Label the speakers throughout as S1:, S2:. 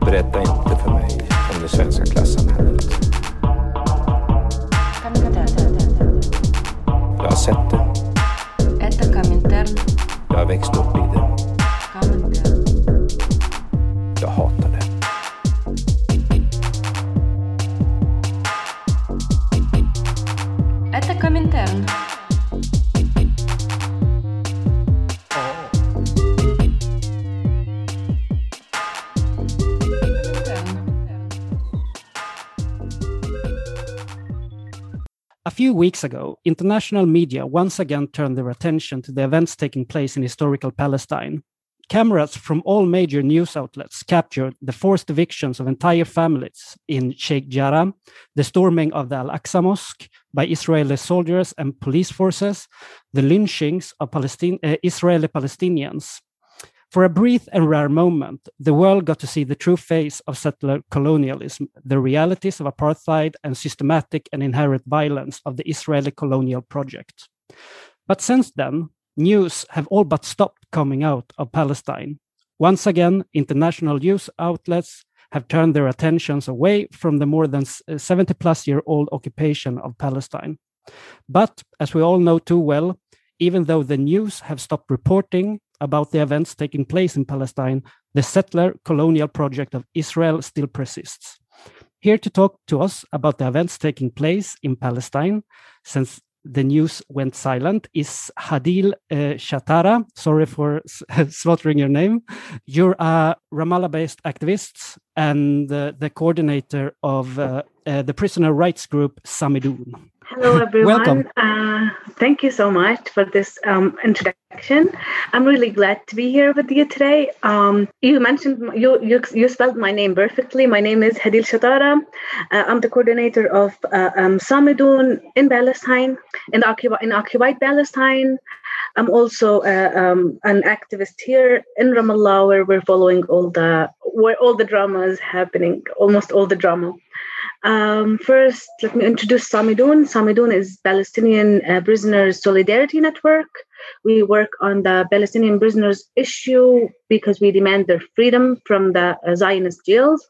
S1: Berätta inte för mig om det svenska klassamhället. Jag har sett det.
S2: Few weeks ago, international media once again turned their attention to the events taking place in historical Palestine. Cameras from all major news outlets captured the forced evictions of entire families in Sheikh Jarrah, the storming of the Al Aqsa Mosque by Israeli soldiers and police forces, the lynchings of Palestine, uh, Israeli Palestinians. For a brief and rare moment, the world got to see the true face of settler colonialism, the realities of apartheid, and systematic and inherent violence of the Israeli colonial project. But since then, news have all but stopped coming out of Palestine. Once again, international news outlets have turned their attentions away from the more than uh, 70 plus year old occupation of Palestine. But as we all know too well, even though the news have stopped reporting about the events taking place in Palestine, the settler colonial project of Israel still persists. Here to talk to us about the events taking place in Palestine since the news went silent is Hadil uh, Shatara. Sorry for slaughtering your name. You're a Ramallah based activist and uh, the coordinator of uh, uh the prisoner rights group Samidoun.
S3: Hello, everyone.
S2: Welcome.
S3: Uh, thank you so much for this um, introduction. I'm really glad to be here with you today. Um, you mentioned you, you you spelled my name perfectly. My name is Hadil Shatara. Uh, I'm the coordinator of uh, um, Samidoun in Palestine, in occupied in occupied Palestine. I'm also uh, um, an activist here in Ramallah, where we're following all the where all the drama is happening, almost all the drama. Um, first, let me introduce Samidoun. Samidoun is Palestinian uh, Prisoners Solidarity Network. We work on the Palestinian prisoners issue because we demand their freedom from the uh, Zionist jails.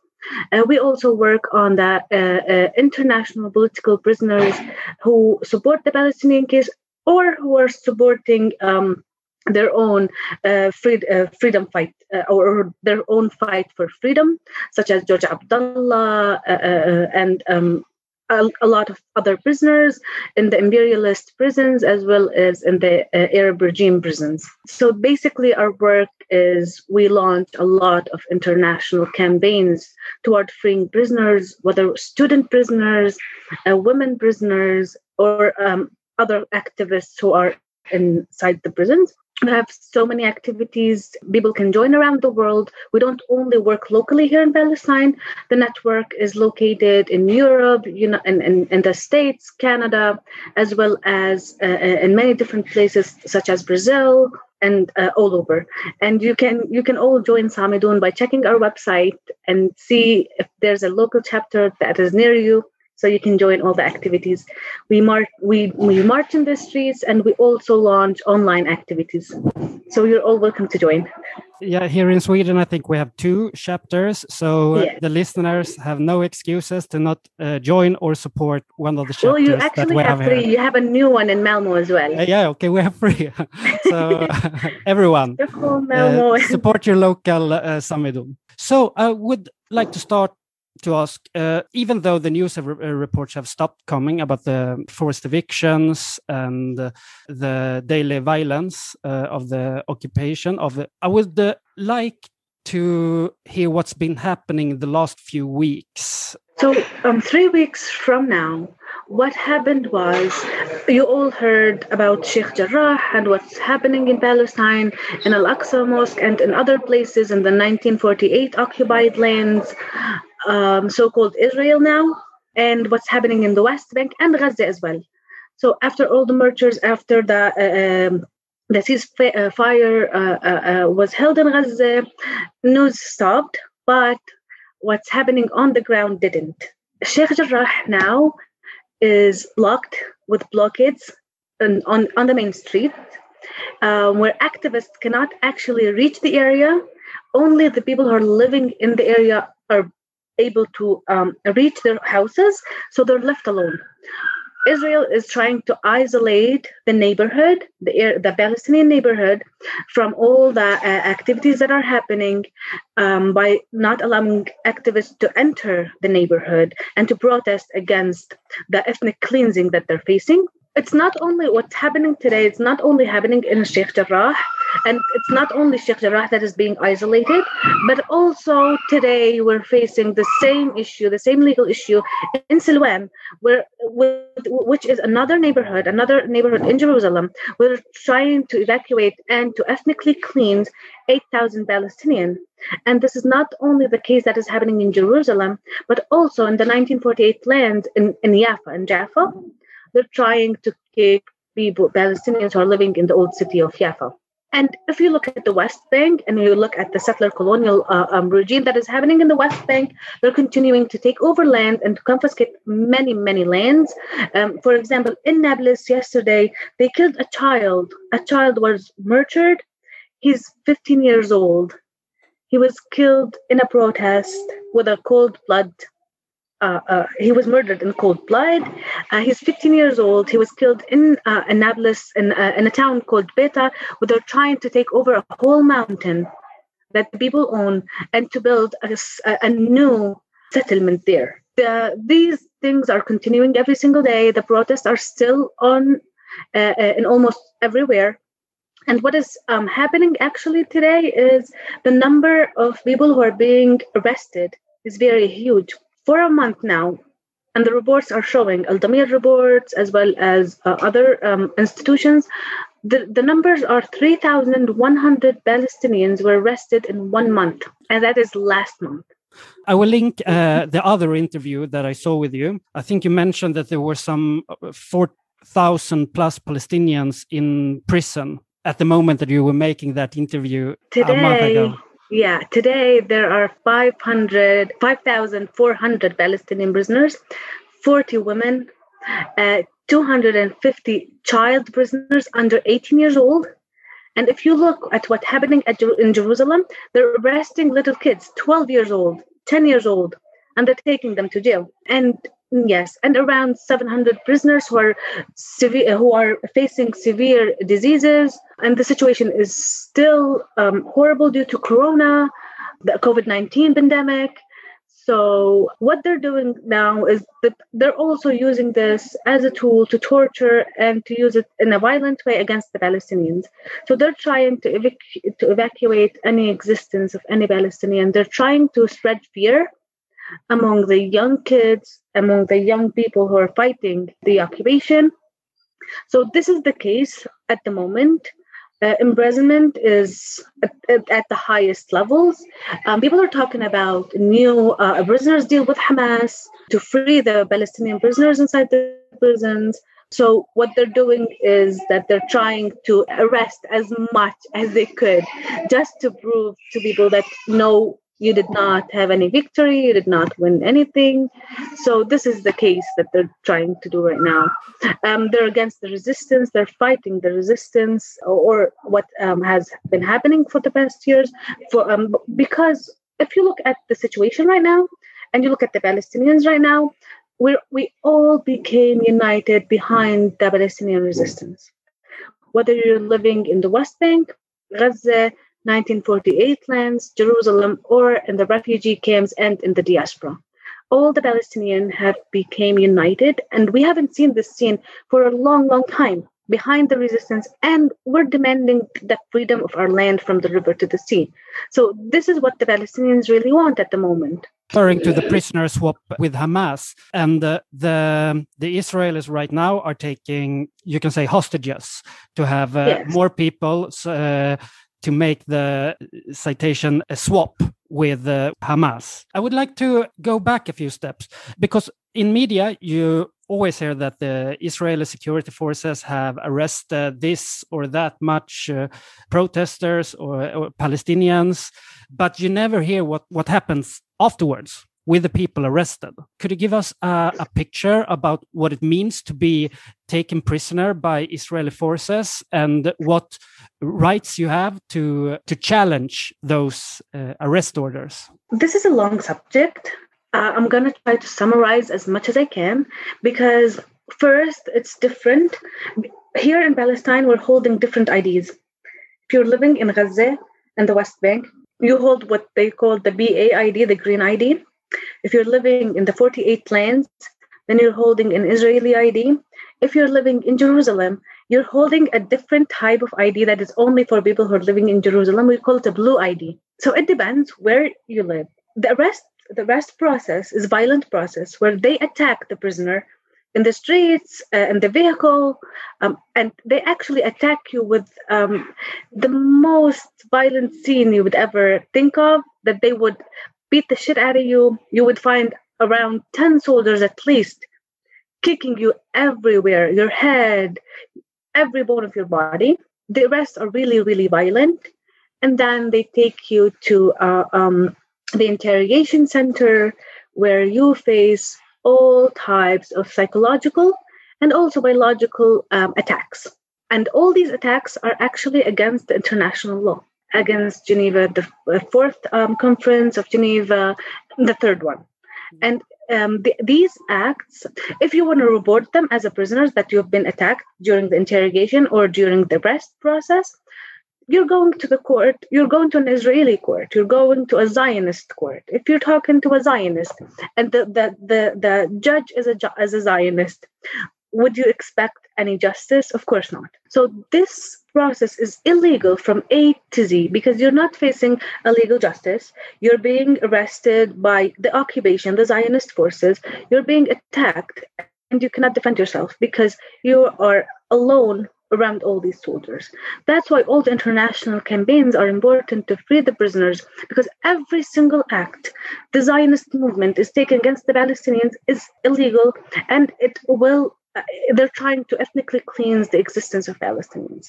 S3: Uh, we also work on the uh, uh, international political prisoners who support the Palestinian case or who are supporting um, their own uh, free, uh, freedom fight uh, or their own fight for freedom, such as George Abdullah uh, uh, uh, and um, a, a, lot of other prisoners in the imperialist prisons as well as in the Arab regime prisons. So basically, our work is we launch a lot of international campaigns toward freeing prisoners, whether student prisoners, women prisoners, or um, other activists who are inside the prisons we have so many activities. People can join around the world. We don't only work locally here in palestine. The network is located in europe you know in, in, in the states canada as well as uh, in many different places such as brazil and uh, all over. And you can you can all join samidoun by checking our website and see if there's a local chapter that is near you so you can join all the activities. We march we, we march in the streets and we also launch online activities. So you're all welcome to join.
S2: Yeah here in sweden i think we have two chapters. So
S3: Yeah.
S2: the listeners have no excuses to not uh, join or support one of the chapters
S3: well you actually
S2: we
S3: have
S2: have
S3: three.
S2: Here
S3: you have a new one in malmo as well.
S2: Uh, yeah okay we have three. So everyone uh, support your local uh, Samidoun. So I would like to start to ask, uh, even though the news have, uh, reports have stopped coming about the forced evictions and the daily violence uh, of the occupation of the, I would uh, like to hear what's been happening the last few weeks.
S3: So, um, three weeks from now, what happened was you all heard about Sheikh Jarrah and what's happening in Palestine, in Al Aqsa Mosque, and in other places in the 1948 occupied lands, um, so called Israel now, and what's happening in the West Bank and Gaza as well. So, after all the murders, after the uh, um, the ceasefire uh, uh, uh, was held in Gaza, news stopped, but what's happening on the ground didn't. Sheikh Jarrah now is locked with blockades on, on, on the main street um, where activists cannot actually reach the area. Only the people who are living in the area are able to um, reach their houses, so they're left alone. Israel is trying to isolate the neighborhood, the, the Palestinian neighborhood, from all the uh, activities that are happening um, by not allowing activists to enter the neighborhood and to protest against the ethnic cleansing that they're facing it's not only what's happening today, it's not only happening in Sheikh Jarrah, and it's not only Sheikh Jarrah that is being isolated, but also today we're facing the same issue, the same legal issue in Silwan, where which is another neighborhood, another neighborhood in Jerusalem. We're trying to evacuate and to ethnically cleanse 8,000 Palestinians. And this is not only the case that is happening in Jerusalem, but also in the 1948 land in, in Jaffa, in Jaffa they're trying to kick people, Palestinians who are living in the old city of Jaffa. And if you look at the West Bank and you look at the settler colonial uh, um, regime that is happening in the West Bank, they're continuing to take over land and to confiscate many, many lands. Um, for example, in Nablus yesterday, they killed a child. A child was murdered. He's 15 years old. He was killed in a protest with a cold blood uh, uh, he was murdered in cold blood. Uh, he's 15 years old. He was killed in uh, Nablus, in, in a town called Beita, where they're trying to take over a whole mountain that the people own and to build a, a new settlement there. The, these things are continuing every single day. The protests are still on in almost everywhere. And what is um, happening actually today is the number of people who are being arrested is very huge for a month now, and the reports are showing Addameer reports as well as uh, other um, institutions. The, the numbers are 3,100 Palestinians were arrested in one month, and that is last month.
S2: I will link uh, the other interview that I saw with you. I think you mentioned that there were some uh, 4,000 plus Palestinians in prison at the moment that you were making that interview
S3: Today,
S2: a month ago.
S3: Yeah, today there are 500, 5,400 Palestinian prisoners, 40 women, uh, 250 child prisoners under 18 years old. And if you look at what's happening at, in Jerusalem, they're arresting little kids, 12 years old, 10 years old, and they're taking them to jail. And Yes, and around 700 prisoners who are severe, who are facing severe diseases, and the situation is still um, horrible due to Corona, the COVID 19 pandemic. So what they're doing now is that they're also using this as a tool to torture and to use it in a violent way against the Palestinians. So they're trying to, evac- to evacuate any existence of any Palestinian. They're trying to spread fear among the young kids, among the young people who are fighting the occupation. So this is the case at the moment. Uh, imprisonment is at, at, at, the highest levels. Um, people are talking about new uh, prisoners deal with Hamas to free the Palestinian prisoners inside the prisons. So what they're doing is that they're trying to arrest as much as they could, just to prove to people that no you did not have any victory you did not win anything. So this is the case that they're trying to do right now. Um, they're against the resistance they're fighting the resistance or, what um, has been happening for the past years. For um, because if you look at the situation right now and you look at the palestinians right now we we all became united behind the palestinian resistance. Whether you're living in the west bank gaza 1948 lands, Jerusalem, or in the refugee camps and in the diaspora. All the Palestinians have become united, and we haven't seen this scene for a long, long time behind the resistance, and we're demanding the freedom of our land from the river to the sea. So this is what the Palestinians really want at the moment.
S2: Referring to the prisoner swap with Hamas, and the the, the Israelis right now are taking, you can say, hostages to have uh, yes. more people. Uh, to make the citation a swap with uh, Hamas. I would like to go back a few steps because in media you always hear that the Israeli security forces have arrested this or that much uh, protesters or, or, Palestinians, but you never hear what, what happens afterwards. With the people arrested. Could you give us a, a, picture about what it means to be taken prisoner by Israeli forces and what rights you have to to challenge those uh, arrest orders?
S3: This is a long subject. Uh, I'm going to try to summarize as much as I can because first, it's different. Here in Palestine, we're holding different IDs. If you're living in Gaza and the West Bank, you hold what they call the BA ID, the green ID. If you're living in the 48 lands, then you're holding an Israeli ID. If you're living in Jerusalem, you're holding a different type of ID that is only for people who are living in Jerusalem. We call it a blue ID. So it depends where you live. The arrest, the arrest process is violent process where they attack the prisoner in the streets, uh, in the vehicle, um, and they actually attack you with um, the most violent scene you would ever think of. That they would beat the shit out of you. You would find around 10 soldiers at least kicking you everywhere your head, every bone of your body. The rest are really, really violent. And then they take you to uh, um, the interrogation center where you face all types of psychological and also biological um, attacks. And all these attacks are actually against the international law, against Geneva, the fourth um, conference of Geneva, the third one. And um, the, these acts, if you want to report them as a prisoners that you have been attacked during the interrogation or during the arrest process, you're going to the court, you're going to an Israeli court, you're going to a Zionist court. If you're talking to a Zionist and the, the, the, the judge is a, is a Zionist, would you expect any justice? Of course not. So this process is illegal from A to Z because you're not facing a legal justice. You're being arrested by the occupation, the Zionist forces. You're being attacked and you cannot defend yourself because you are alone around all these soldiers. That's why all the international campaigns are important to free the prisoners because every single act the Zionist movement is taking against the Palestinians is illegal and it will. Uh, they're trying to ethnically cleanse the existence of Palestinians.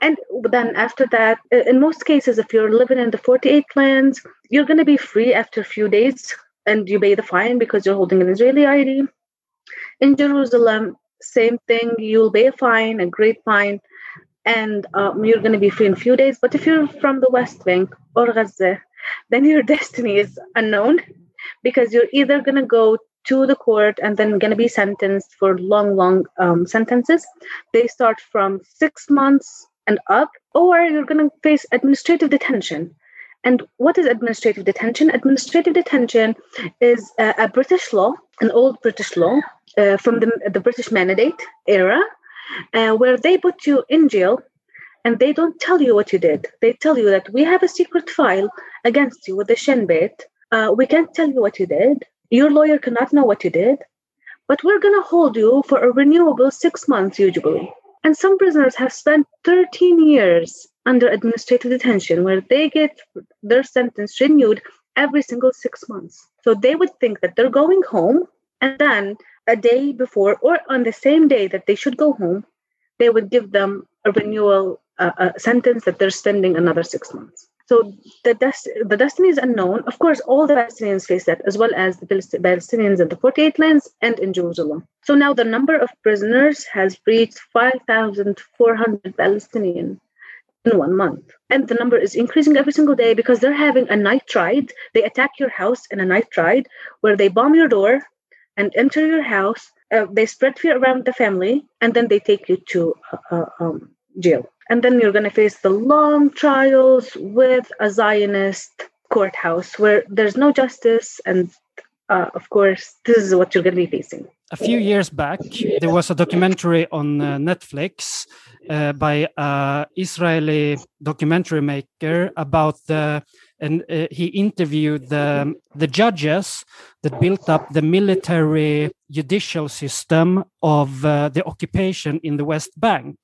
S3: And then, after that, uh, in most cases, if you're living in the 48 lands, you're going to be free after a few days and you pay the fine because you're holding an Israeli ID. In Jerusalem, same thing. You'll pay a fine, a great fine, and um, you're going to be free in a few days. But if you're from the West Bank or Gaza, then your destiny is unknown because you're either going to go to the court and then going to be sentenced for long, long um, sentences. They start from six months and up, or you're going to face administrative detention. And what is administrative detention? Administrative detention is a, a British law, an old British law uh, from the, the British Mandate era, uh, where they put you in jail and they don't tell you what you did. They tell you that we have a secret file against you with the Shin Bet. Uh, we can't tell you what you did. Your lawyer cannot know what you did, but we're going to hold you for a renewable six months usually. And some prisoners have spent 13 years under administrative detention where they get their sentence renewed every single six months. So they would think that they're going home and then a day before or on the same day that they should go home, they would give them a renewal uh, a sentence that they're spending another six months. So the, des- the destiny is unknown. Of course, all the Palestinians face that, as well as the Palestinians in the 48 lands and in Jerusalem. So now the number of prisoners has reached 5,400 Palestinian in one month. And the number is increasing every single day because they're having a night ride. They attack your house in a night ride where they bomb your door and enter your house. Uh, they spread fear around the family, and then they take you to uh, uh um, jail. And then you're going to face the long trials with a Zionist courthouse where there's no justice. And uh, of course, this is what you're going to be facing.
S2: A few years back, there was a documentary on uh, Netflix uh, by an Israeli documentary maker about the and uh, he interviewed the the judges that built up the military judicial system of uh, the occupation in the West Bank.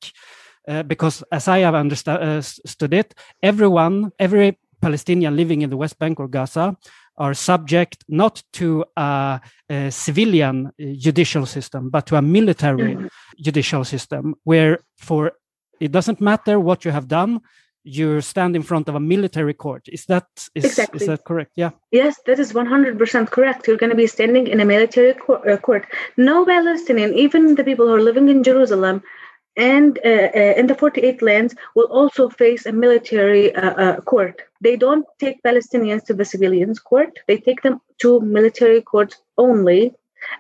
S2: Uh, because, as I have understood uh, it, everyone, every Palestinian living in the West Bank or Gaza are subject not to a, a civilian uh, judicial system, but to a military mm -hmm. judicial system, where for it doesn't matter what you have done, you stand in front of a military court. Is that is,
S3: Exactly.
S2: is that correct? Yeah.
S3: Yes, that is 100% correct. You're going to be standing in a military uh, court. No Palestinian, even the people who are living in Jerusalem and uh, uh, in the 48 lands, will also face a military uh, uh, court. They don't take Palestinians to the civilians' court, they take them to military courts only.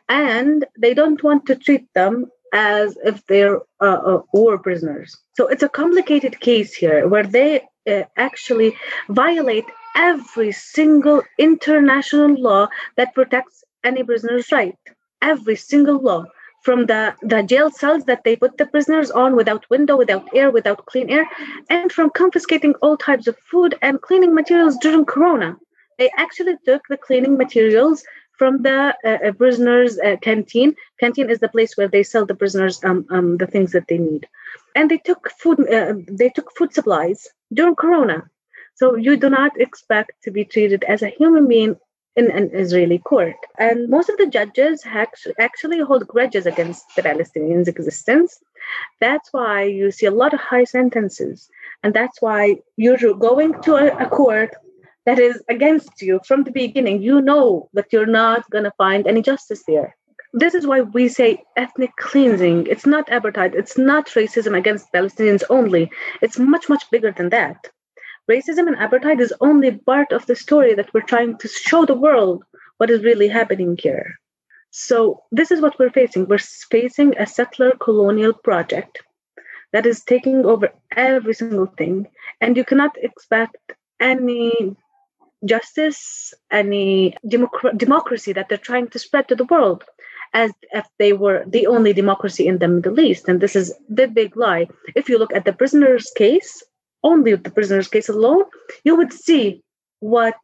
S3: And they don't want to treat them as if they're uh, uh, war prisoners. So it's a complicated case here where they uh, actually violate every single international law that protects any prisoner's right. Every single law. From the, the jail cells that they put the prisoners on without window, without air, without clean air, and from confiscating all types of food and cleaning materials during Corona. They actually took the cleaning materials from the uh, uh, prisoners' uh, canteen. Canteen is the place where they sell the prisoners um, um, the things that they need, and they took food. Uh, they took food supplies during Corona. So you do not expect to be treated as a human being in an Israeli court. And most of the judges actually hold grudges against the Palestinians' existence. That's why you see a lot of high sentences, and that's why you're going to a, a court that is against you from the beginning. You know that you're not going to find any justice there. This is why we say ethnic cleansing. It's not apartheid. It's not racism against Palestinians only. It's much, much bigger than that. Racism and apartheid is only part of the story that we're trying to show the world what is really happening here. So, this is what we're facing. We're facing a settler colonial project that is taking over every single thing. And you cannot expect any justice, any democ- democracy that they're trying to spread to the world as if they were the only democracy in the Middle East. And this is the big lie. If you look at the prisoner's case, only the prisoner's case alone, you would see what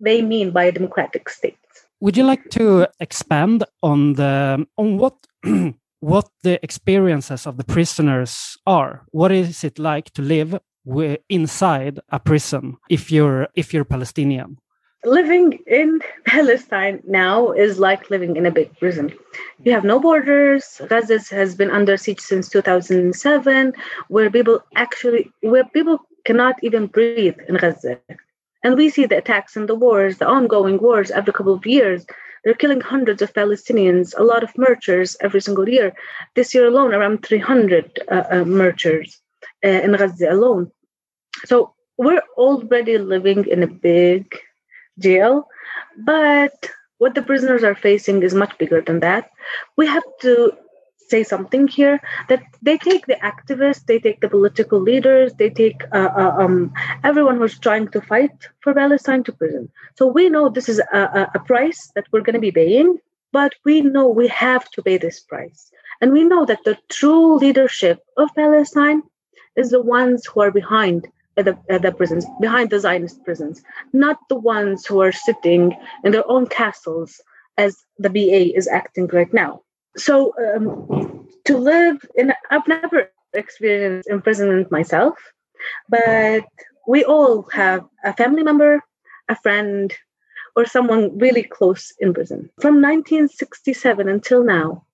S3: they mean by a democratic state.
S2: Would you like to expand on the on what what the experiences of the prisoners are? What is it like to live inside a prison if you're if you're Palestinian?
S3: Living in Palestine now is like living in a big prison. You have no borders. Gaza has been under siege since 2007, where people actually, where people cannot even breathe in Gaza. And we see the attacks and the wars, the ongoing wars every couple of years. They're killing hundreds of Palestinians, a lot of murders every single year. This year alone, around 300 uh, uh, uh, in Gaza alone. So we're already living in a big jail. But what the prisoners are facing is much bigger than that. We have to say something here that they take the activists, they take the political leaders, they take uh, uh, um, everyone who's trying to fight for Palestine to prison. So we know this is a, a, a price that we're going to be paying, but we know we have to pay this price. And we know that the true leadership of Palestine is the ones who are behind at the, at the prisons, behind the Zionist prisons, not the ones who are sitting in their own castles as the BA is acting right now. So um, to live in, I've never experienced imprisonment myself, but we all have a family member, a friend, or someone really close in prison. From 1967 until now,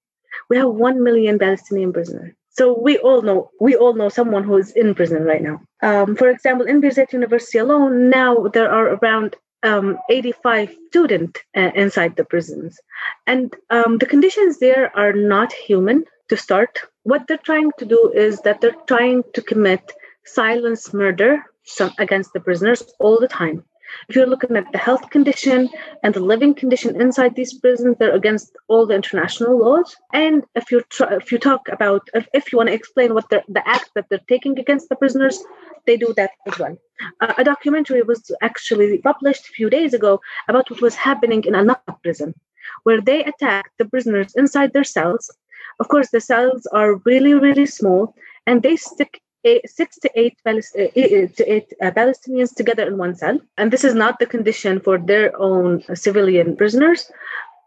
S3: we have 1 million Palestinian prisoners. So we all know we all know someone who is in prison right now. Um, for example, in Birzeit University alone, now there are around um, 85 students uh, inside the prisons, and um, the conditions there are not human. To start, what they're trying to do is that they're trying to commit silence murder against the prisoners all the time. If you're looking at the health condition and the living condition inside these prisons, they're against all the international laws. And if you if you talk about if, if you want to explain what the act that they're taking against the prisoners, they do that as well. Uh, a documentary was actually published a few days ago about what was happening in Al-Naqab prison, where they attacked the prisoners inside their cells. Of course, the cells are really, really small, and they stick six to eight, Palest- eight, to eight uh, Palestinians together in one cell. And this is not the condition for their own uh, civilian prisoners.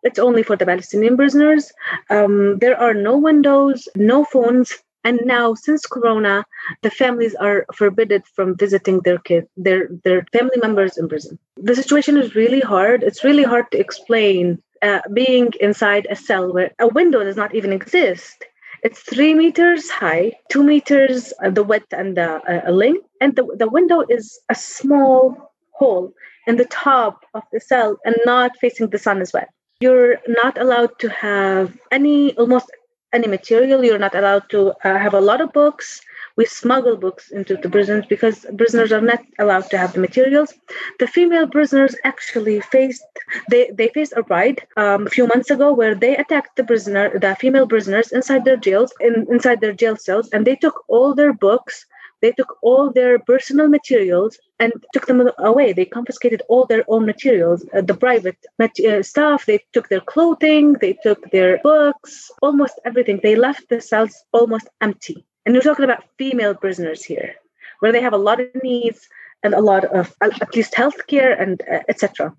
S3: It's only for the Palestinian prisoners. Um, there are no windows, no phones. And now, since Corona, the families are forbidden from visiting their kids, their their family members in prison. The situation is really hard. It's really hard to explain uh, being inside a cell where a window does not even exist it's three meters high, two meters uh, the width and the uh, length, and the, the window is a small hole in the top of the cell and not facing the sun as well. You're not allowed to have any, almost any material. You're not allowed to uh, have a lot of books. We smuggle books into the prisons because prisoners are not allowed to have the materials. The female prisoners actually faced they, they faced a riot um, a few months ago where they attacked the prisoner the female prisoners inside their jails in, inside their jail cells and they took all their books they took all their personal materials and took them away. They confiscated all their own materials, uh, the private uh, stuff. They took their clothing, they took their books, almost everything. They left the cells almost empty. And you're talking about female prisoners here, where they have a lot of needs and a lot of at least healthcare and uh, etc.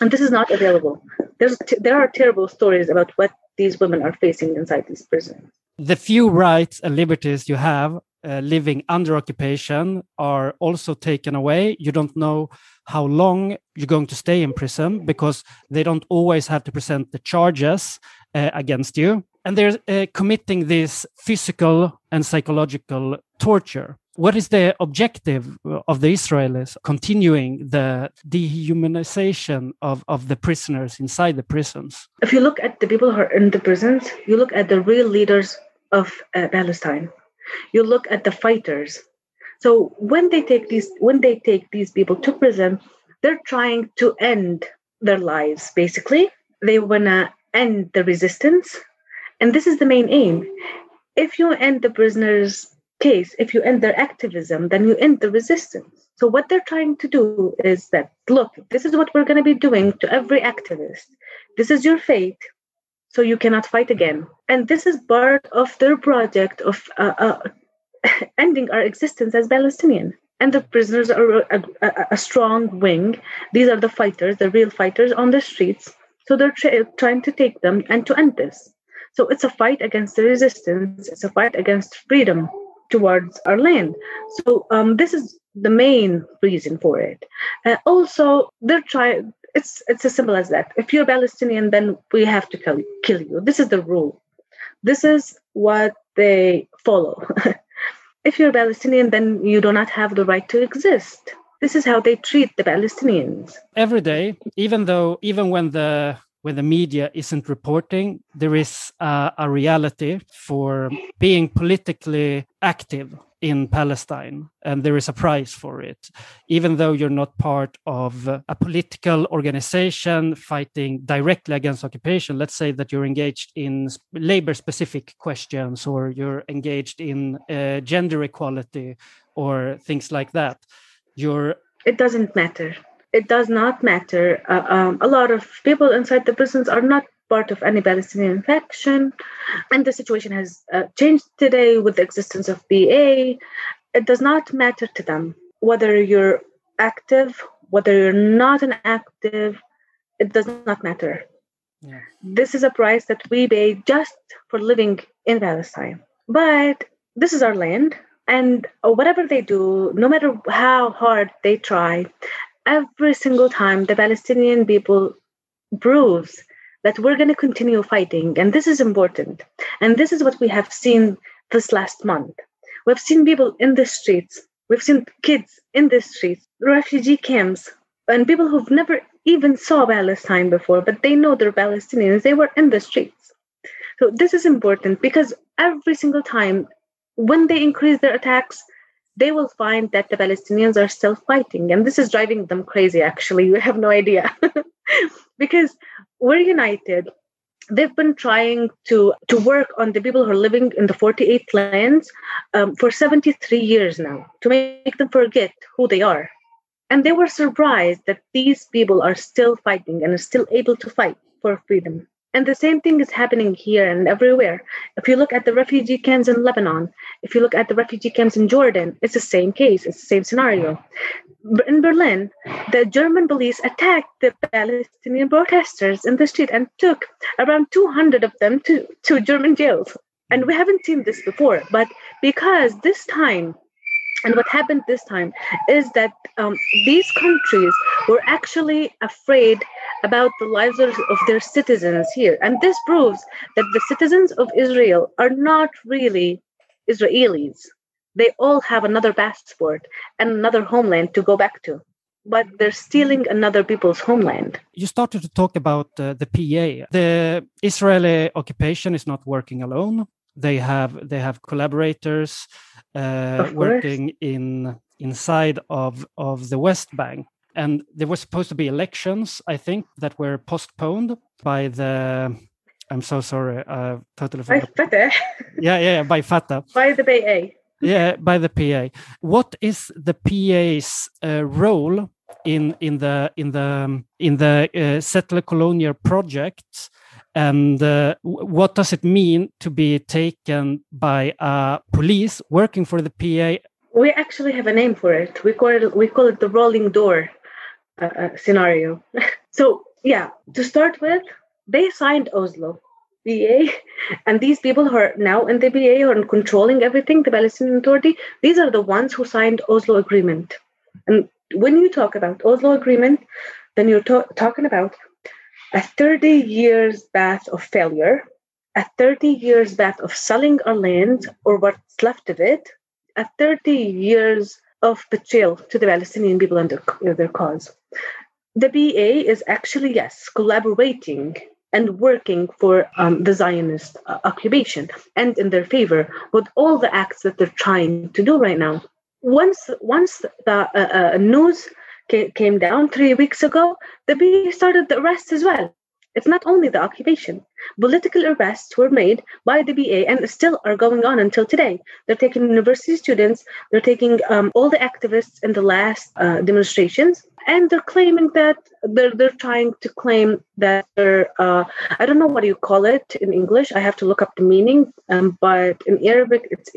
S3: And this is not available. There's there are terrible stories about what these women are facing inside these prisons.
S2: The few rights and liberties you have uh, living under occupation are also taken away. You don't know how long you're going to stay in prison because they don't always have to present the charges uh, against you. And they're uh, committing this physical and psychological torture. What is the objective of the Israelis continuing the dehumanization of, of the prisoners inside the prisons?
S3: If you look at the people who are in the prisons, you look at the real leaders of uh, Palestine you look at the fighters so when they take these when they take these people to prison they're trying to end their lives basically they want to end the resistance and this is the main aim if you end the prisoners case if you end their activism then you end the resistance so what they're trying to do is that look this is what we're going to be doing to every activist this is your fate so you cannot fight again. And this is part of their project of uh, uh, ending our existence as Palestinian. And the prisoners are a, a, a, strong wing. These are the fighters, the real fighters on the streets. So they're tra- trying to take them and to end this. So it's a fight against the resistance. It's a fight against freedom towards our land. So um, this is the main reason for it. Uh, also, they're trying it's it's as simple as that. If you're Palestinian, then we have to kill, kill you. This is the rule. This is what they follow. if you're Palestinian, then you do not have the right to exist. This is how they treat the Palestinians.
S2: Every day, even though even when the when the media isn't reporting, there is uh, a reality for being politically active in Palestine, and there is a price for it. Even though you're not part of a political organization fighting directly against occupation, let's say that you're engaged in labor specific questions or you're engaged in uh, gender equality or things like that, you're.
S3: It doesn't matter. It does not matter. Uh, um, a lot of people inside the prisons are not part of any Palestinian faction. And the situation has uh, changed today with the existence of BA. It does not matter to them whether you're active, whether you're not an active, it does not matter. Yeah. This is a price that we pay just for living in Palestine. But this is our land, and whatever they do, no matter how hard they try, every single time the Palestinian people proves that we're going to continue fighting. And this is important. And this is what we have seen this last month. We've seen people in the streets, we've seen kids in the streets, refugee camps, and people who've never even saw Palestine before, but they know they're Palestinians. They were in the streets. So this is important because every single time when they increase their attacks, they will find that the Palestinians are still fighting. And this is driving them crazy, actually. You have no idea. because we're united they've been trying to to work on the people who are living in the 48 lands um, for 73 years now to make them forget who they are and they were surprised that these people are still fighting and are still able to fight for freedom and the same thing is happening here and everywhere. If you look at the refugee camps in Lebanon, if you look at the refugee camps in Jordan, it's the same case, it's the same scenario. In Berlin, the German police attacked the Palestinian protesters in the street and took around 200 of them to, to German jails. And we haven't seen this before, but because this time and what happened this time is that um, these countries were actually afraid about the lives of, of their citizens here. And this proves that the citizens of Israel are not really Israelis. they all have another passport and another homeland to go back to but they're stealing another people's homeland.
S2: You started to talk about uh, the PA. The Israeli occupation is not working alone. They have they have collaborators uh, working in inside of of the West Bank. And there were supposed to be elections, I think, that were postponed by the. I'm so sorry. Uh, totally
S3: by Fatah.
S2: yeah, yeah, by Fatah.
S3: By the PA.
S2: yeah, by the PA. What is the PA's uh, role in in the in the in the uh, settler colonial project and uh, what does it mean to be taken by a police working for the PA?
S3: We actually have a name for it. We call it we call it the rolling door uh, uh scenario. so yeah, to start with, they signed Oslo. BA and these people who are now in the BA or controlling everything, the Palestinian Authority, these are the ones who signed Oslo Agreement. And when you talk about Oslo Agreement, then you're to- talking about a 30 years bath of failure, a 30 years bath of selling our land or what's left of it, a 30 years of betrayal to the Palestinian people and their, their cause. The BA is actually, yes, collaborating and working for um, the Zionist uh, occupation and in their favor with all the acts that they're trying to do right now once once the uh, uh, news came down three weeks ago, the B. A. started the arrests as well. It's not only the occupation. Political arrests were made by the BA and still are going on until today. They're taking university students, they're taking um, all the activists in the last uh, demonstrations, and they're claiming that they're, they're trying to claim that they're, uh, I don't know what you call it in English, I have to look up the meaning, um, but in Arabic it's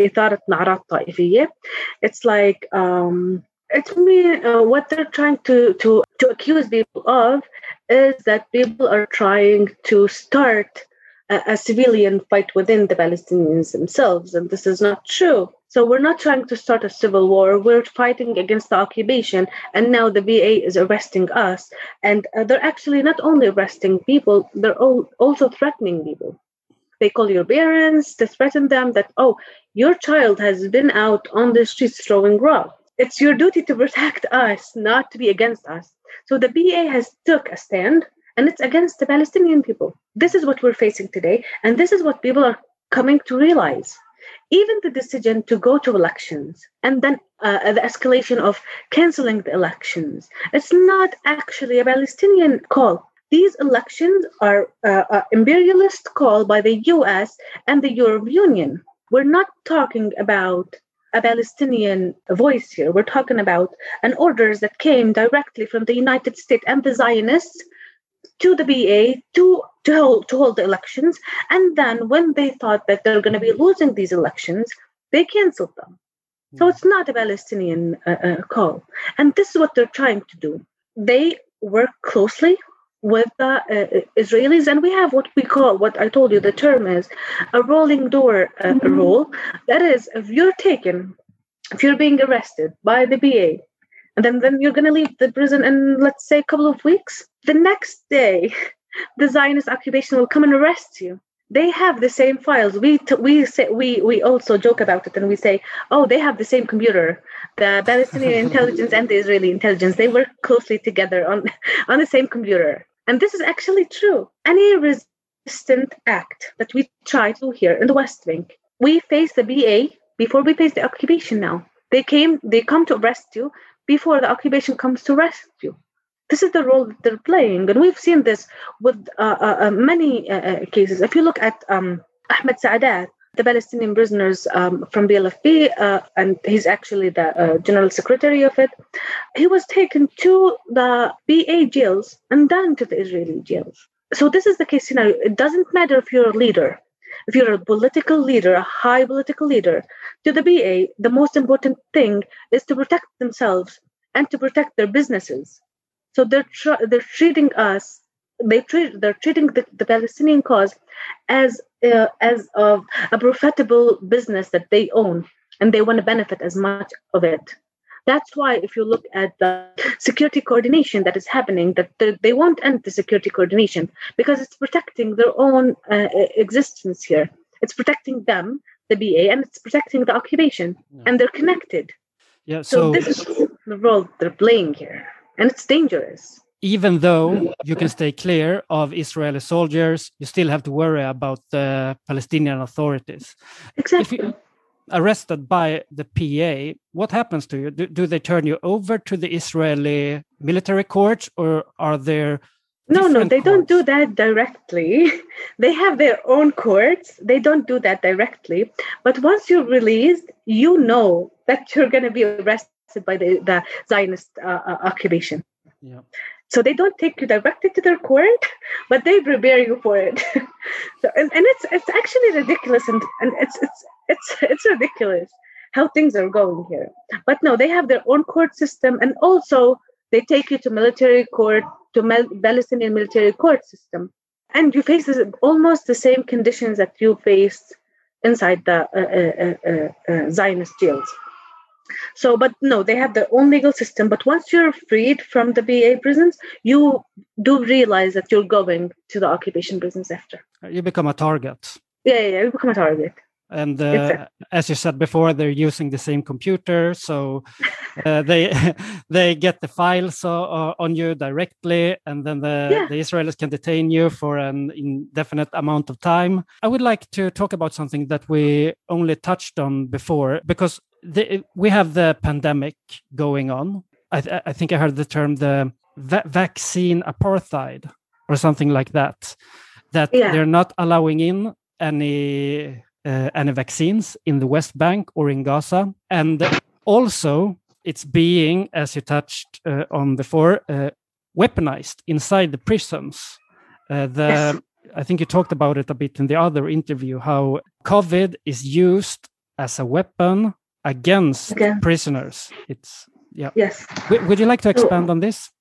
S3: It's like, um, it's me uh, what they're trying to, to, to accuse people of is that people are trying to start a, a, civilian fight within the Palestinians themselves, and this is not true. So we're not trying to start a civil war. We're fighting against the occupation, and now the va is arresting us. And uh, they're actually not only arresting people; they're all, also threatening people. They call your parents to threaten them that, oh, your child has been out on the streets throwing rocks. It's your duty to protect us, not to be against us. So the BA has took a stand and it's against the Palestinian people. This is what we're facing today, and this is what people are coming to realize. Even the decision to go to elections and then uh, the escalation of canceling the elections, it's not actually a Palestinian call. These elections are uh, an imperialist call by the US and the European Union. We're not talking about a Palestinian voice here. We're talking about an orders that came directly from the United States and the Zionists to the BA to to hold, to hold the elections. And then when they thought that they're going to be losing these elections, they canceled them. So it's not a Palestinian uh, uh, call. And this is what they're trying to do. They work closely with the uh, Israelis, and we have what we call, what I told you, the term is a rolling door uh, mm-hmm. rule. That is, if you're taken, if you're being arrested by the BA, and then, then you're going to leave the prison in, let's say, a couple of weeks, the next day, the Zionist occupation will come and arrest you. They have the same files. We t- we say we we also joke about it and we say, oh, they have the same computer. The Palestinian intelligence and the Israeli intelligence they work closely together on on the same computer. And this is actually true. Any resistant act that we try to here in the West Bank, we face the BA before we face the occupation now. They came, they come to arrest you before the occupation comes to arrest you. This is the role that they're playing. And we've seen this with uh, uh, uh many uh, uh, cases. If you look at um, Ahmed Saadat, the Palestinian prisoners um, from BLFP, uh, and he's actually the uh, general secretary of it. He was taken to the BA jails and then to the Israeli jails. So this is the case scenario. It doesn't matter if you're a leader, if you're a political leader, a high political leader. To the BA, the most important thing is to protect themselves and to protect their businesses. So they're tr- they're treating us they treat they're treating the, the Palestinian cause as uh, as of a profitable business that they own and they want to benefit as much of it. That's why if you look at the security coordination that is happening, that they won't end the security coordination because it's protecting their own uh, existence here. It's protecting them the BA and it's protecting the occupation,
S2: Yeah.
S3: and they're connected.
S2: Yeah.
S3: So,
S2: So,
S3: this is the role they're playing here, and it's dangerous.
S2: Even though you can stay clear of Israeli soldiers, you still have to worry about the Palestinian authorities.
S3: Exactly.
S2: If you're arrested by the PA, what happens to you? Do, do they turn you over to the Israeli military courts, or are there?
S3: No, no, they don't do that directly. they have their own courts. They don't do that directly. But once you're released, you know that you're going to be arrested by the, the Zionist uh, uh, occupation.
S2: Yeah.
S3: So they don't take you directly to their court, but they prepare you for it. so, and, and it's it's actually ridiculous, and, and it's it's it's it's ridiculous how things are going here. But no, they have their own court system, and also they take you to military court to Palestinian military court system, and you face almost the same conditions that you faced inside the uh, uh, uh, uh, Zionist jails. So, but no, they have their own legal system. But once you're freed from the BA prisons, you do realize that you're going to the occupation prisons after.
S2: You become a target.
S3: Yeah, yeah, you become a target.
S2: And uh,
S3: Exactly.
S2: as you said before, they're using the same computer, so uh, they they get the files uh, uh, on you directly, and then the,
S3: Yeah.
S2: the Israelis can detain you for an indefinite amount of time. I would like to talk about something that we only touched on before, because the, we have the pandemic going on. I, th- I think I heard the term the va- vaccine apartheid or something like that. That
S3: Yeah.
S2: they're not allowing in any uh, any vaccines in the West Bank or in Gaza, and also it's being, as you touched uh, on before, uh, weaponized inside the prisons. Uh, the
S3: Yes.
S2: I think you talked about it a bit in the other interview how COVID is used as a weapon against
S3: Again.
S2: prisoners. It's yeah.
S3: Yes.
S2: W- would you like to expand on this?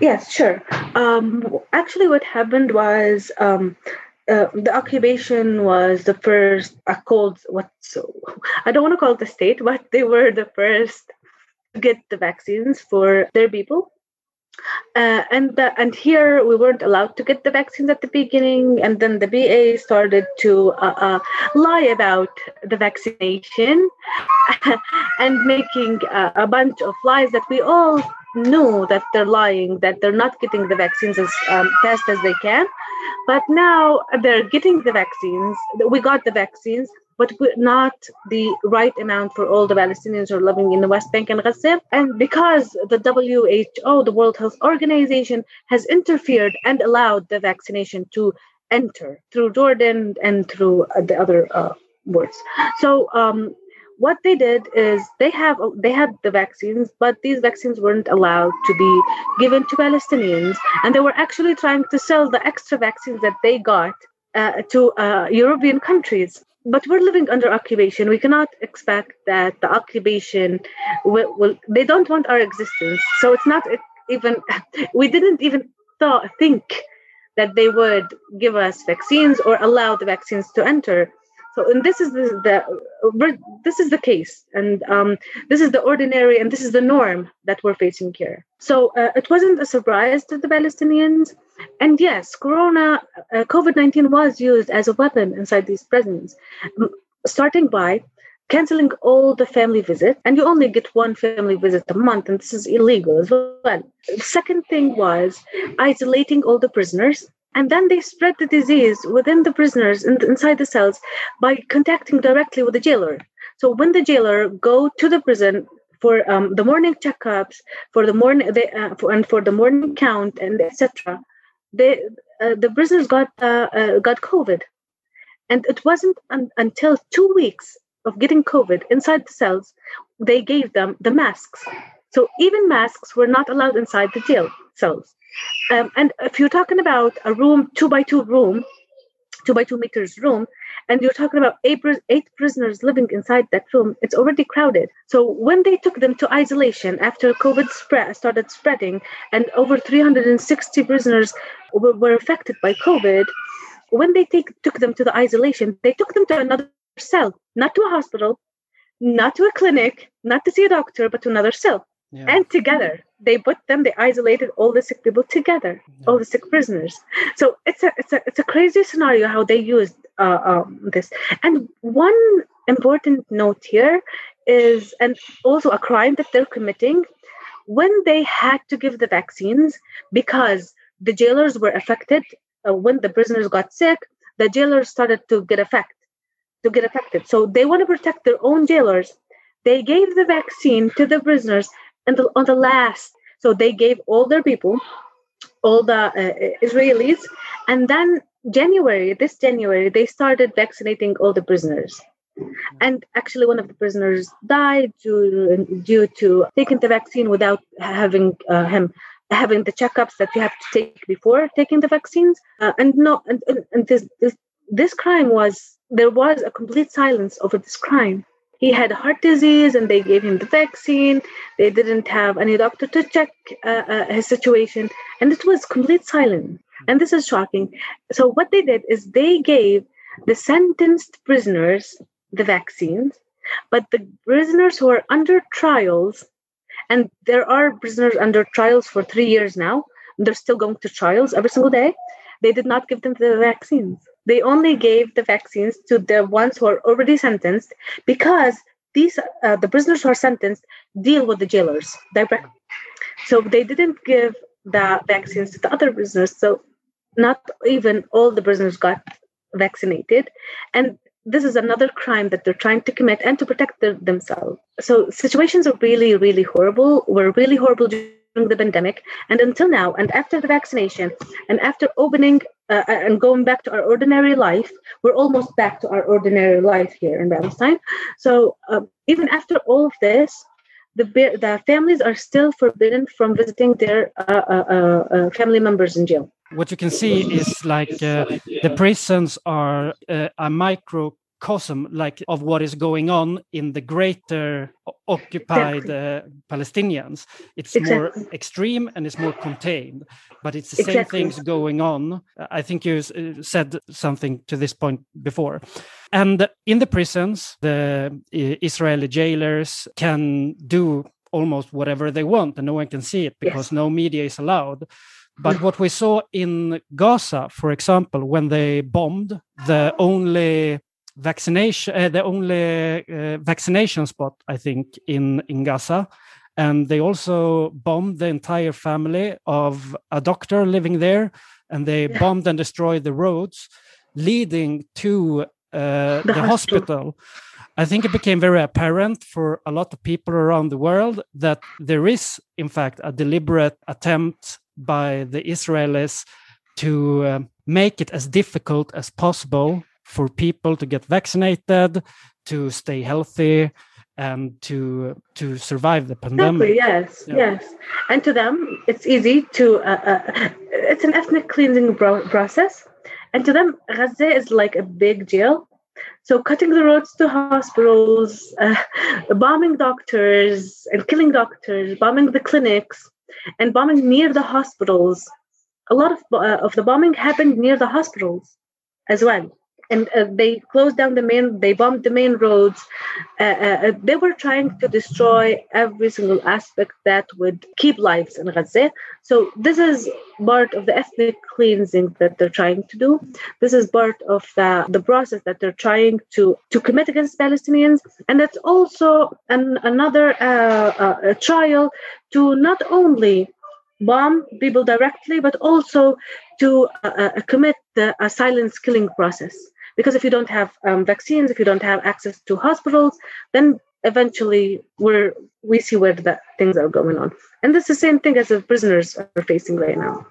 S3: Yes, sure. Um, actually, what happened was um, uh, the occupation was the first. I called what? So I don't want to call it the state, but they were the first to get the vaccines for their people. Uh, and the, and here we weren't allowed to get the vaccines at the beginning, and then the BA started to uh, uh, lie about the vaccination and making uh, a bunch of lies that we all knew that they're lying, that they're not getting the vaccines as um, fast as they can. But now they're getting the vaccines. We got the vaccines, but not the right amount for all the Palestinians who are living in the West Bank and Gaza. And because the WHO, the World Health Organization, has interfered and allowed the vaccination to enter through Jordan and through uh, the other uh, words. So um, what they did is they have they had the vaccines, but these vaccines weren't allowed to be given to Palestinians, and they were actually trying to sell the extra vaccines that they got uh, to uh, European countries. But we're living under occupation. We cannot expect that the occupation will, will they don't want our existence. So it's not even we didn't even thought think that they would give us vaccines or allow the vaccines to enter. So, and this is the, the this is the case, and um, this is the ordinary, and this is the norm that we're facing here. So uh, it wasn't a surprise to the Palestinians, and yes, Corona, uh, COVID nineteen was used as a weapon inside these prisons, starting by canceling all the family visits, and you only get one family visit a month, and this is illegal as well. The second thing was isolating all the prisoners and then they spread the disease within the prisoners in, inside the cells by contacting directly with the jailer. So when the jailer go to the prison for um, the morning checkups for the morning they, uh, for, and for the morning count and etc they uh, the prisoners got uh, uh, got covid. And it wasn't un- until two weeks of getting covid inside the cells they gave them the masks. So even masks were not allowed inside the jail cells um, and if you're talking about a room, two by two room, two by two meters room, and you're talking about eight, eight prisoners living inside that room, it's already crowded. So when they took them to isolation after COVID spread, started spreading, and over 360 prisoners were, were affected by COVID, when they take, took them to the isolation, they took them to another cell, not to a hospital, not to a clinic, not to see a doctor, but to another cell,
S2: Yeah.
S3: and together they put them, they isolated all the sick people together, all the sick prisoners. So it's a it's a it's a crazy scenario how they used uh, um, this. And one important note here is, and also a crime that they're committing, when they had to give the vaccines because the jailers were affected uh, when the prisoners got sick, the jailers started to get affected to get affected. So they want to protect their own jailers. They gave the vaccine to the prisoners and the, on the last. So they gave all their people, all the uh, Israelis, and then January, this January, they started vaccinating all the prisoners. And actually, one of the prisoners died due, due to taking the vaccine without having uh, him having the checkups that you have to take before taking the vaccines. Uh, and no, and, and, and this, this this crime was there was a complete silence over this crime. He had heart disease and they gave him the vaccine. They didn't have any doctor to check uh, uh, his situation. And it was complete silence. And this is shocking. So, what they did is they gave the sentenced prisoners the vaccines, but the prisoners who are under trials, and there are prisoners under trials for three years now, they're still going to trials every single day, they did not give them the vaccines they only gave the vaccines to the ones who are already sentenced because these uh, the prisoners who are sentenced deal with the jailers directly. So they didn't give the vaccines to the other prisoners. So not even all the prisoners got vaccinated, and this is another crime that they're trying to commit and to protect their, themselves. So situations are really, really horrible. Were really horrible during the pandemic, and until now, and after the vaccination, and after opening uh, and going back to our ordinary life, we're almost back to our ordinary life here in Palestine. So um, even after all of this, the the families are still forbidden from visiting their uh, uh, uh, uh family members in jail.
S2: What you can see is like uh, the prisons are a micro microcosm like of what is going on in the greater occupied exactly. uh, palestinians it's exactly. more extreme and it's more contained but it's the exactly. same things going on i think you uh, said something to this point before and in the prisons the uh, israeli jailers can do almost whatever they want and no one can see it because yes. no media is allowed but what we saw in Gaza, for example, when they bombed the only vaccination, uh, the only uh, vaccination spot, I think, in, in Gaza. And they also bombed the entire family of a doctor living there, and they yeah. bombed and destroyed the roads leading to uh, the, the hospital. hospital. I think it became very apparent for a lot of people around the world that there is, in fact, a deliberate attempt by the Israelis to uh, make it as difficult as possible for people to get vaccinated, to stay healthy, and to to survive the pandemic.
S3: Exactly, yes, yeah. yes. And to them, it's easy to. Uh, uh, it's an ethnic cleansing process, and to them, Gaza is like a big jail. So cutting the roads to hospitals, uh, bombing doctors and killing doctors, bombing the clinics, and bombing near the hospitals. A lot of uh, of the bombing happened near the hospitals as well and uh, they closed down the main they bombed the main roads. Uh, uh, uh, they were trying to destroy every single aspect that would keep lives in gaza. So this is part of the ethnic cleansing that they're trying to do. This is part of the, the process that they're trying to to commit against palestinians. And that's also an, another uh, uh, trial to not only bomb people directly, but also to uh, commit the uh, silence killing process. Because if you don't have um, vaccines, if you don't have access to hospitals, then eventually we're we see where the things are going on. And this is the same thing as the prisoners are facing right now.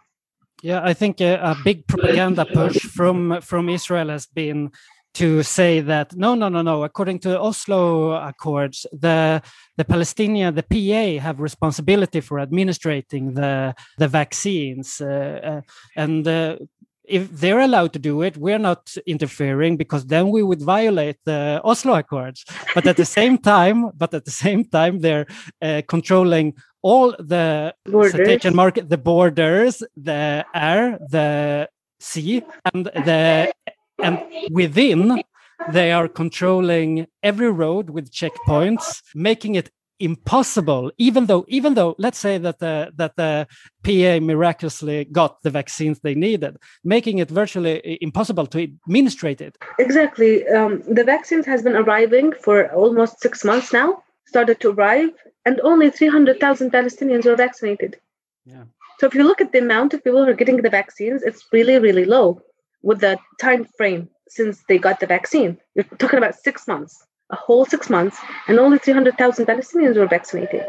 S2: Yeah, I think a, a big propaganda push from from Israel has been to say that no no no no according to the oslo accords the the palestinian the pa have responsibility for administrating the the vaccines uh, uh, and uh, if they're allowed to do it, we're not interfering because then we would violate the Oslo Accords. But at the same time, but at the same time, they're uh, controlling all the citation market, the borders, the air, the sea, and the and within they are controlling every road with checkpoints, making it impossible even though even though let's say that the that the pa miraculously got the vaccines they needed making it virtually impossible to administrate it.
S3: Exactly. Um, the vaccines has been arriving for almost six months now started to arrive and only 300000 palestinians were vaccinated.
S2: Yeah.
S3: So if you look at the amount of people who are getting the vaccines it's really really low with the time frame since they got the vaccine. You're talking about six months a whole six months, and only 300,000 Palestinians were vaccinated.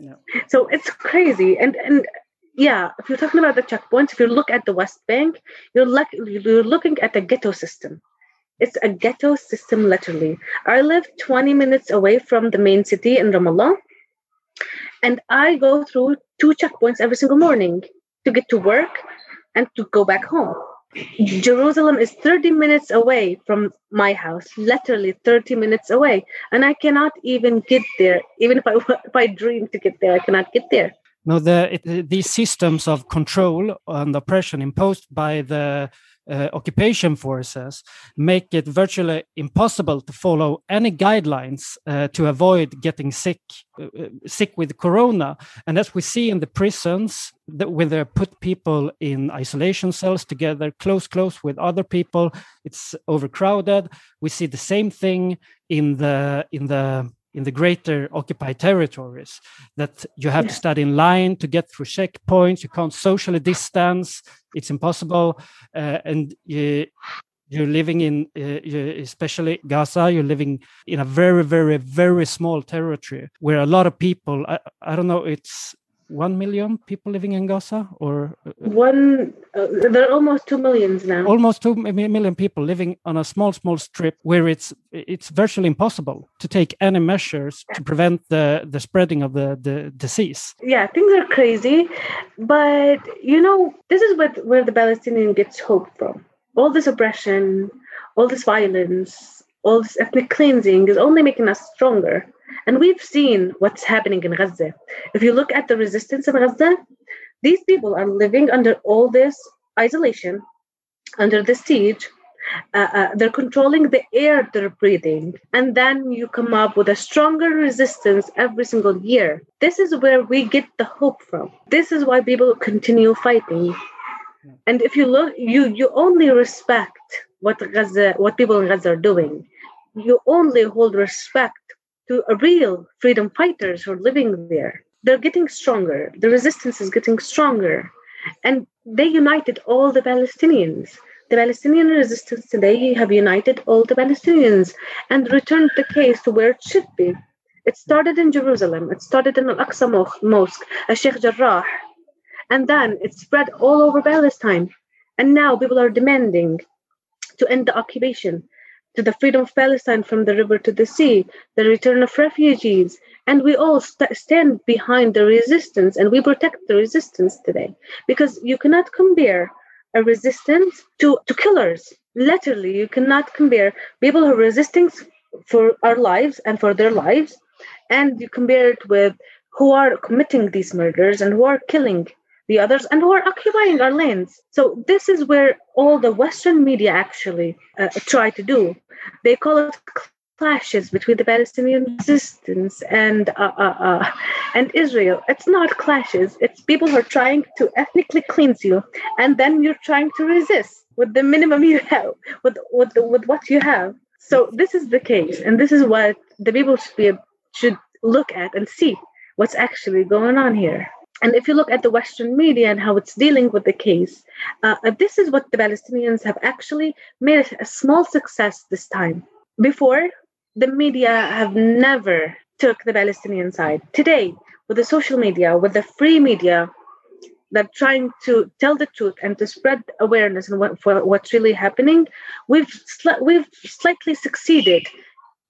S2: Yeah.
S3: So it's crazy. And and yeah, if you're talking about the checkpoints, if you look at the West Bank, you're like you're looking at a ghetto system. It's a ghetto system, literally. I live 20 minutes away from the main city in Ramallah, and I go through two checkpoints every single morning to get to work and to go back home. Jerusalem is 30 minutes away from my house, literally 30 minutes away. And I cannot even get there. Even if I, if I dream to get there, I cannot get there.
S2: No, the, it, these systems of control and oppression imposed by the uh, occupation forces make it virtually impossible to follow any guidelines uh, to avoid getting sick uh, uh sick with corona. And as we see in the prisons that when they put people in isolation cells together close close with other people it's overcrowded. We see the same thing in the in the in the greater occupied territories that you have yeah. to stand in line to get through checkpoints. You can't socially distance. It's impossible. Uh, and you, you're living in uh, especially gaza you're living in a very very very small territory where a lot of people i, I don't know it's one million people living in Gaza, or
S3: uh, one? Uh, there are almost two millions now.
S2: Almost two million people living on a small, small strip where it's it's virtually impossible to take any measures to prevent the the spreading of the the disease.
S3: Yeah, things are crazy, but you know this is what where the Palestinian gets hope from. All this oppression, all this violence, all this ethnic cleansing is only making us stronger and we've seen what's happening in Gaza. If you look at the resistance in Gaza, these people are living under all this isolation, under the siege. Uh, uh, they're controlling the air they're breathing. And then you come up with a stronger resistance every single year. This is where we get the hope from. This is why people continue fighting. And if you look, you you only respect what Gaza, what people in Gaza are doing. You only hold respect to real freedom fighters who are living there. They're getting stronger. The resistance is getting stronger. And they united all the Palestinians. The Palestinian resistance today have united all the Palestinians and returned the case to where it should be. It started in Jerusalem. It started in Al-Aqsa Mosque, a Sheikh Jarrah. And then it spread all over Palestine. And now people are demanding to end the occupation, to the freedom of Palestine from the river to the sea, the return of refugees. And we all st- stand behind the resistance and we protect the resistance today because you cannot compare a resistance to, to killers. Literally, you cannot compare people who are resisting for our lives and for their lives, and you compare it with who are committing these murders and who are killing the others and who are occupying our lands. So this is where all the Western media actually uh, try to do. They call it clashes between the Palestinian resistance and uh, uh, uh, and Israel. It's not clashes. It's people who are trying to ethnically cleanse you, and then you're trying to resist with the minimum you have, with with with what you have. So this is the case, and this is what the people should be should look at and see what's actually going on here. And if you look at the Western media and how it's dealing with the case, uh, uh this is what the Palestinians have actually made a, small success this time. Before, the media have never took the Palestinian side. Today, with the social media, with the free media, that trying to tell the truth and to spread awareness and what, for what's really happening, we've sli- we've slightly succeeded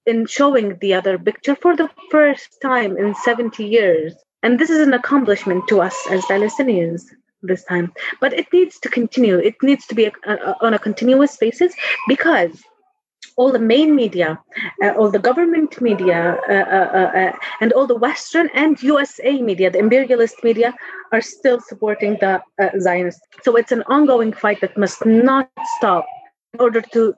S3: in showing the other picture for the first time in 70 years. And this is an accomplishment to us as Palestinians this time. But it needs to continue. It needs to be a, a, on a continuous basis because all the main media, uh, all the government media, uh, uh, uh, uh and all the Western and USA media, the imperialist media, are still supporting the uh, Zionists. So it's an ongoing fight that must not stop in order to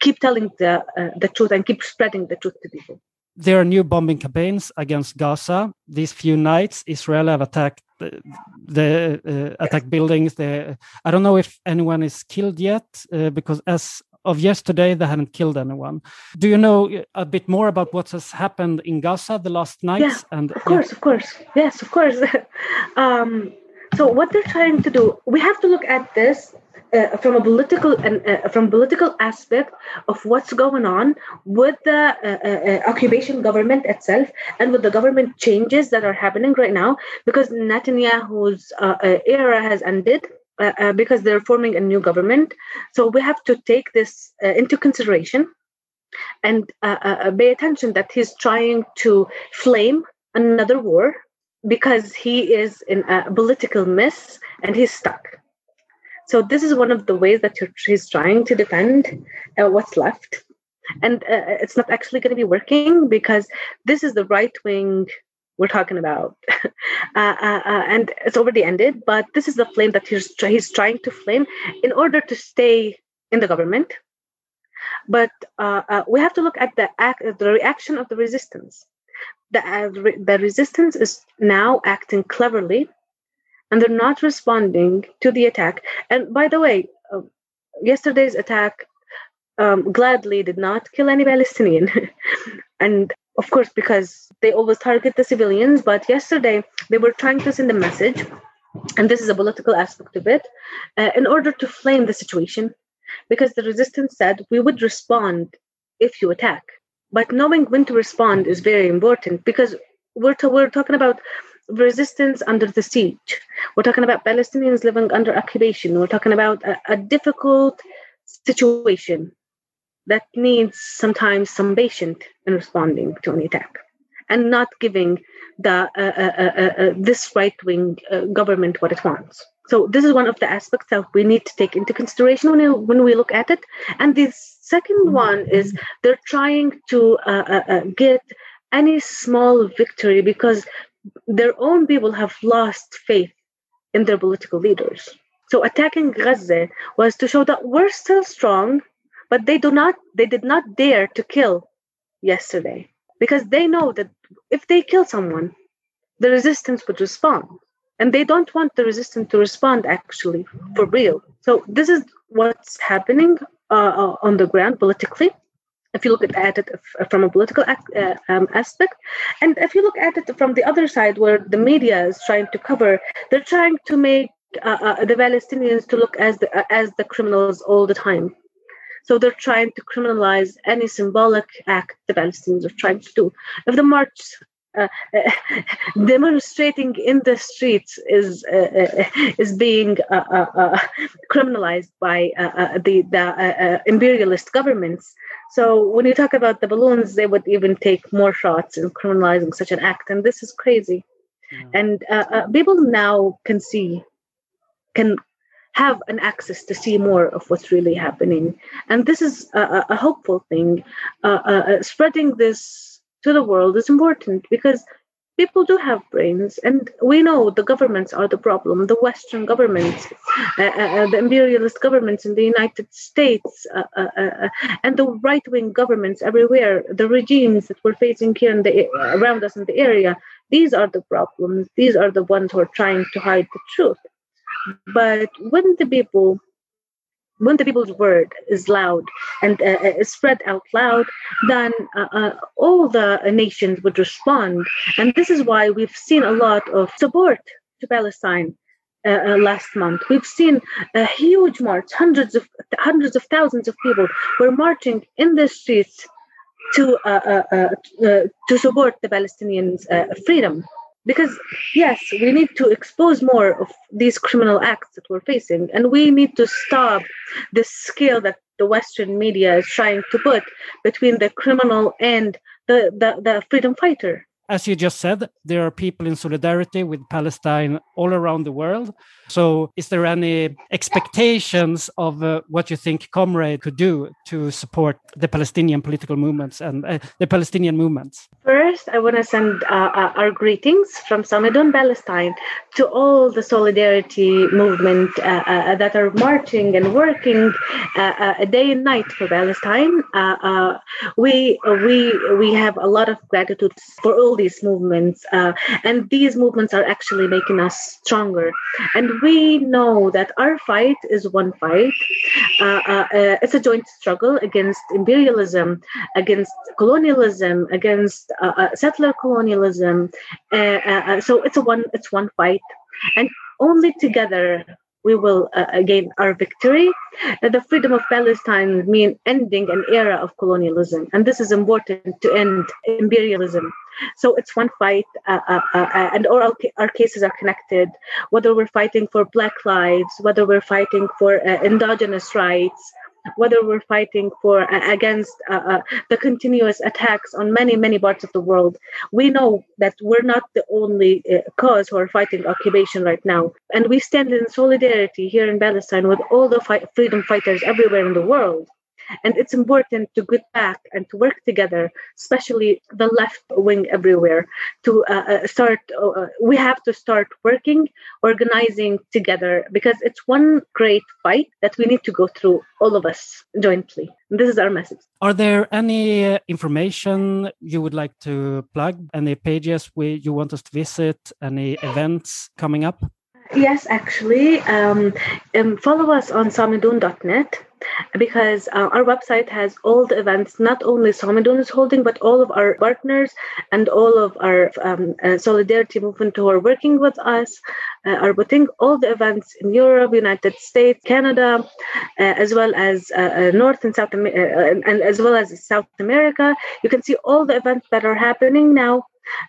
S3: keep telling the, the truth and keep spreading the truth to people.
S2: There are new bombing campaigns against Gaza. These few nights, Israel have attacked the, the uh, attack buildings. The, I don't know if anyone is killed yet, uh, because as of yesterday, they hadn't killed anyone. Do you know a bit more about what has happened in Gaza the last nights?
S3: Yeah, and of course, yeah. of course, yes, of course. um, so what they're trying to do, we have to look at this uh, from a political and uh, from political aspect of what's going on with the uh, uh, uh occupation government itself and with the government changes that are happening right now because Netanyahu's uh, era has ended because they're forming a new government. So we have to take this into consideration and pay attention that he's trying to flame another war because he is in a political mess and he's stuck so this is one of the ways that he's trying to defend uh, what's left. And uh, it's not actually going to be working because this is the right wing we're talking about. Uh, uh, uh, and it's already ended, but this is the flame that he's, he's trying to flame in order to stay in the government. But uh, we have to look at the, act, the reaction of the resistance. The, the resistance is now acting cleverly and they're not responding to the attack. And by the way, uh, yesterday's attack um, gladly did not kill any Palestinian. and of course, because they always target the civilians, but yesterday they were trying to send a message, and this is a political aspect of it, uh, in order to flame the situation. Because the resistance said we would respond if you attack. But knowing when to respond is very important because we're, we're talking about resistance under the siege. We're talking about Palestinians living under occupation. We're talking about a, a difficult situation that needs sometimes some patience in responding to an attack and not giving the uh, uh, uh, uh, uh this right wing uh, government what it wants. So this is one of the aspects that we need to take into consideration when we, when we look at it. And the second mm-hmm. one is they're trying to uh, uh, uh, get any small victory because their own people have lost faith in their political leaders. So attacking Gaza was to show that we're still strong, but they do not they did not dare to kill yesterday because they know that if they kill someone, the resistance would respond. And they don't want the resistance to respond actually for real. So this is what's happening uh, uh on the ground politically if you look at it from a political uh, um, aspect. And if you look at it from the other side where the media is trying to cover they're trying to make uh, uh, the palestinians to look as the uh, as the criminals all the time. So they're trying to criminalize any symbolic act the palestinians are trying to do. If the march uh, demonstrating in the streets is uh, uh is being uh, uh, uh criminalized by uh, the the imperialist governments. So when you talk about the balloons, they would even take more shots in criminalizing such an act, and this is crazy. Yeah. And people now can see, can have an access to see more of what's really happening, and this is a, a hopeful thing. spreading this to the world is important because people do have brains and we know the governments are the problem. The western governments uh, uh, uh the imperialist governments in the united states uh, uh, uh and the right-wing governments everywhere the regimes that we're facing here the around us in the area these are the problems. These are the ones who are trying to hide the truth. But when the people when the people's word is loud and uh, uh, spread out loud, then uh, uh, all the nations would respond. And this is why we've seen a lot of support to Palestine uh, uh, last month. We've seen a huge march, hundreds of hundreds of thousands of people were marching in the streets to to support the Palestinians' freedom because yes we need to expose more of these criminal acts that we're facing and we need to stop the scale that the western media is trying to put between the criminal and the, the, the freedom fighter
S2: as you just said, there are people in solidarity with Palestine all around the world. So, is there any expectations of uh, what you think Comrade could do to support the Palestinian political movements and uh, the Palestinian movements?
S3: First, I want to send uh, uh, our greetings from Samidoun, Palestine, to all the solidarity movement uh, uh, that are marching and working day and night for Palestine. we we we have a lot of gratitude for all these movements, and these movements are actually making us stronger. And we know that our fight is one fight. it's a joint struggle against imperialism, against colonialism, against uh, uh, settler colonialism. Uh, uh, so it's a one it's one fight, and only together we will uh, gain our victory. Uh, the freedom of Palestine mean ending an era of colonialism, and this is important to end imperialism. So it's one fight, uh, and all our, our, cases are connected. Whether we're fighting for Black lives, whether we're fighting for indigenous rights, whether we're fighting for against uh, uh, the continuous attacks on many many parts of the world. We know that we're not the only uh, cause who are fighting occupation right now. And we stand in solidarity here in palestine with all the fi- freedom fighters everywhere in the world and it's important to get back and to work together, especially the left wing everywhere, to uh, uh start. Uh, uh, we have to start working, organizing together because it's one great fight that we need to go through, all of us jointly. And this is our message.
S2: Are there any information you would like to plug? Any pages where you want us to visit? Any events coming up?
S3: Yes, actually. Um, um, follow us on samidoun.net because uh, our website has all the events, not only Samidoun is holding, but all of our partners and all of our um, uh, solidarity movement who are working with us uh, are putting all the events in Europe, United States, Canada, uh, as well as uh, uh, North and South, and as well as South America. You can see all the events that are happening now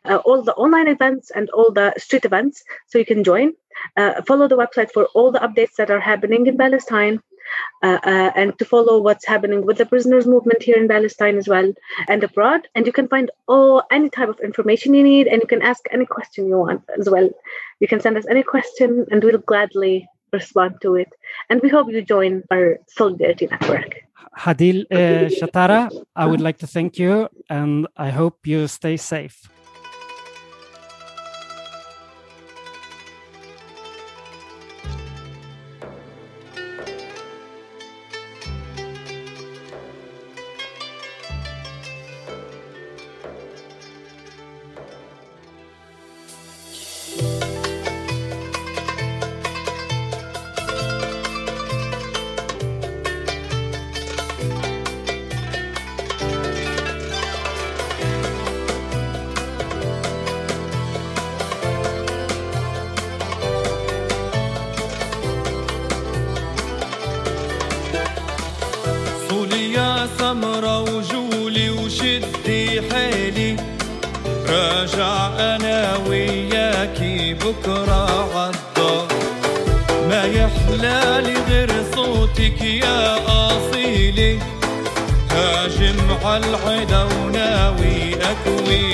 S3: uh, all the online events and all the street events so you can join uh, follow the website for all the updates that are happening in palestine uh, uh, and to follow what's happening with the prisoners movement here in Palestine as well and abroad. And you can find all any type of information you need, and you can ask any question you want as well. You can send us any question, and we'll gladly respond to it. And we hope you join our solidarity network.
S2: Hadil uh, Shatara, I would like to thank you, and I hope you stay safe.
S4: like.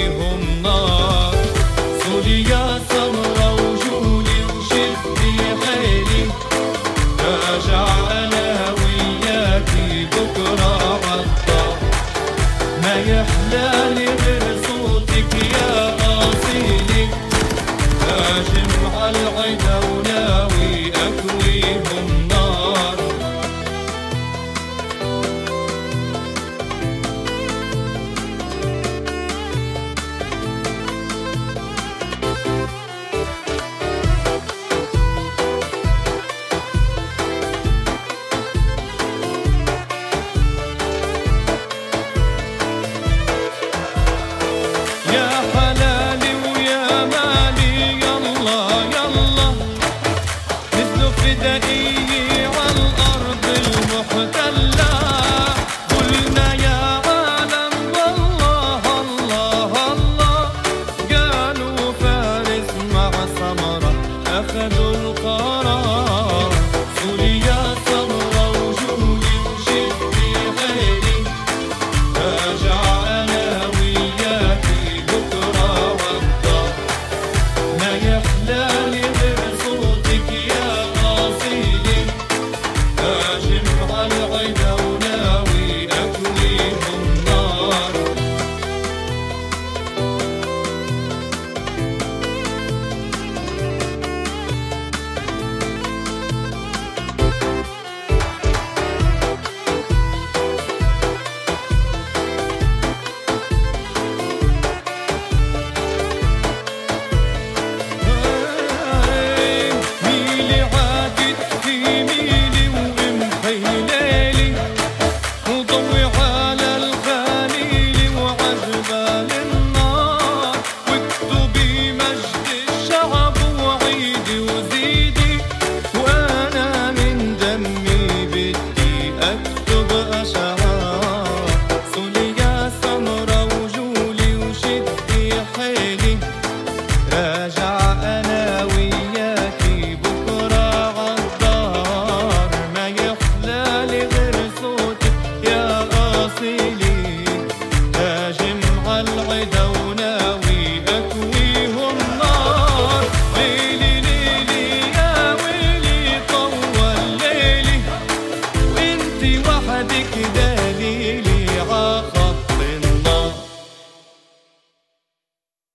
S4: خذوا القرار.